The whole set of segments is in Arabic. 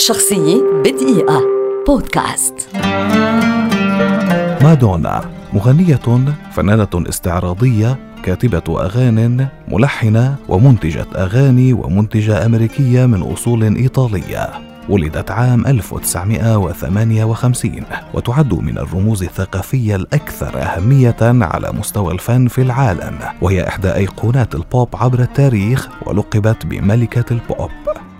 شخصية بدقيقة. بودكاست. مادونا مغنية فنانة استعراضية كاتبة أغاني ملحنة ومنتجة أغاني ومنتجة أمريكية من أصول إيطالية. ولدت عام 1958 وتعد من الرموز الثقافية الأكثر أهمية على مستوى الفن في العالم وهي إحدى أيقونات البوب عبر التاريخ ولقبت بملكة البوب.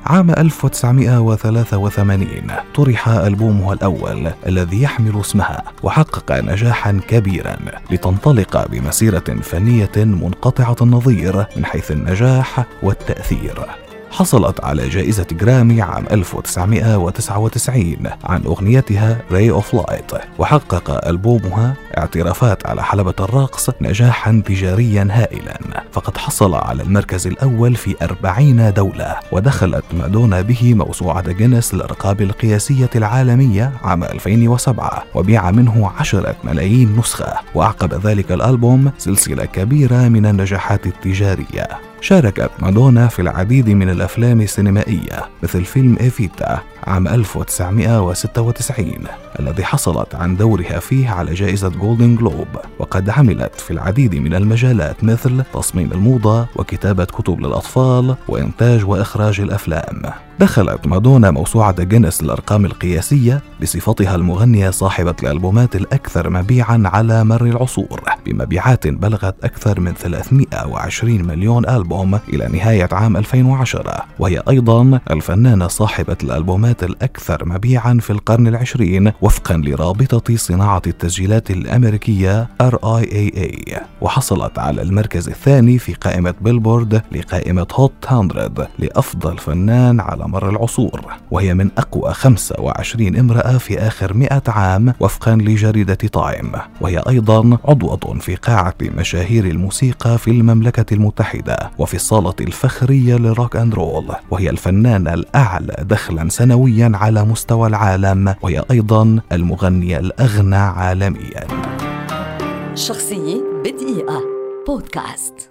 عام 1983 طرح ألبومها الأول الذي يحمل اسمها وحقق نجاحا كبيرا لتنطلق بمسيرة فنية منقطعة النظير من حيث النجاح والتأثير. حصلت على جائزة جرامي عام 1999 عن أغنيتها Ray of Light. وحقق ألبومها اعترافات على حلبة الرقص نجاحا تجاريا هائلا. فقد حصل على المركز الأول في أربعين دولة ودخلت مادونا به موسوعة جينيس للأرقام القياسية العالمية عام 2007 وبيع منه عشرة ملايين نسخة. وأعقب ذلك الألبوم سلسلة كبيرة من النجاحات التجارية. شاركت مادونا في العديد من الأفلام السينمائية مثل فيلم إيفيتا عام 1996 الذي حصلت عن دورها فيه على جائزة جولدن جلوب وقد عملت في العديد من المجالات مثل تصميم الموضة وكتابة كتب للأطفال وإنتاج وإخراج الأفلام. دخلت مادونا موسوعة جينيس للأرقام القياسية بصفتها المغنية صاحبة الألبومات الأكثر مبيعا على مر العصور بمبيعات بلغت أكثر من 320 مليون ألبوم إلى نهاية عام 2010 وهي أيضا الفنانة صاحبة الألبومات الأكثر مبيعا في القرن العشرين وفقا لرابطة صناعة التسجيلات الأمريكية RIAA وحصلت على المركز الثاني في قائمة بيلبورد لقائمة هوت 100 لأفضل فنان على مر العصور وهي من أقوى 25 امرأة في آخر 100 عام وفقا لجريدة تايم وهي أيضا عضوة في قاعة مشاهير الموسيقى في المملكة المتحدة وفي الصالة الفخرية لل rock and roll. وهي الفنانة الأعلى دخلا سنويا على مستوى العالم وهي أيضا المغنية الأغنى عالميا. شخصية بدقيقة. بودكاست.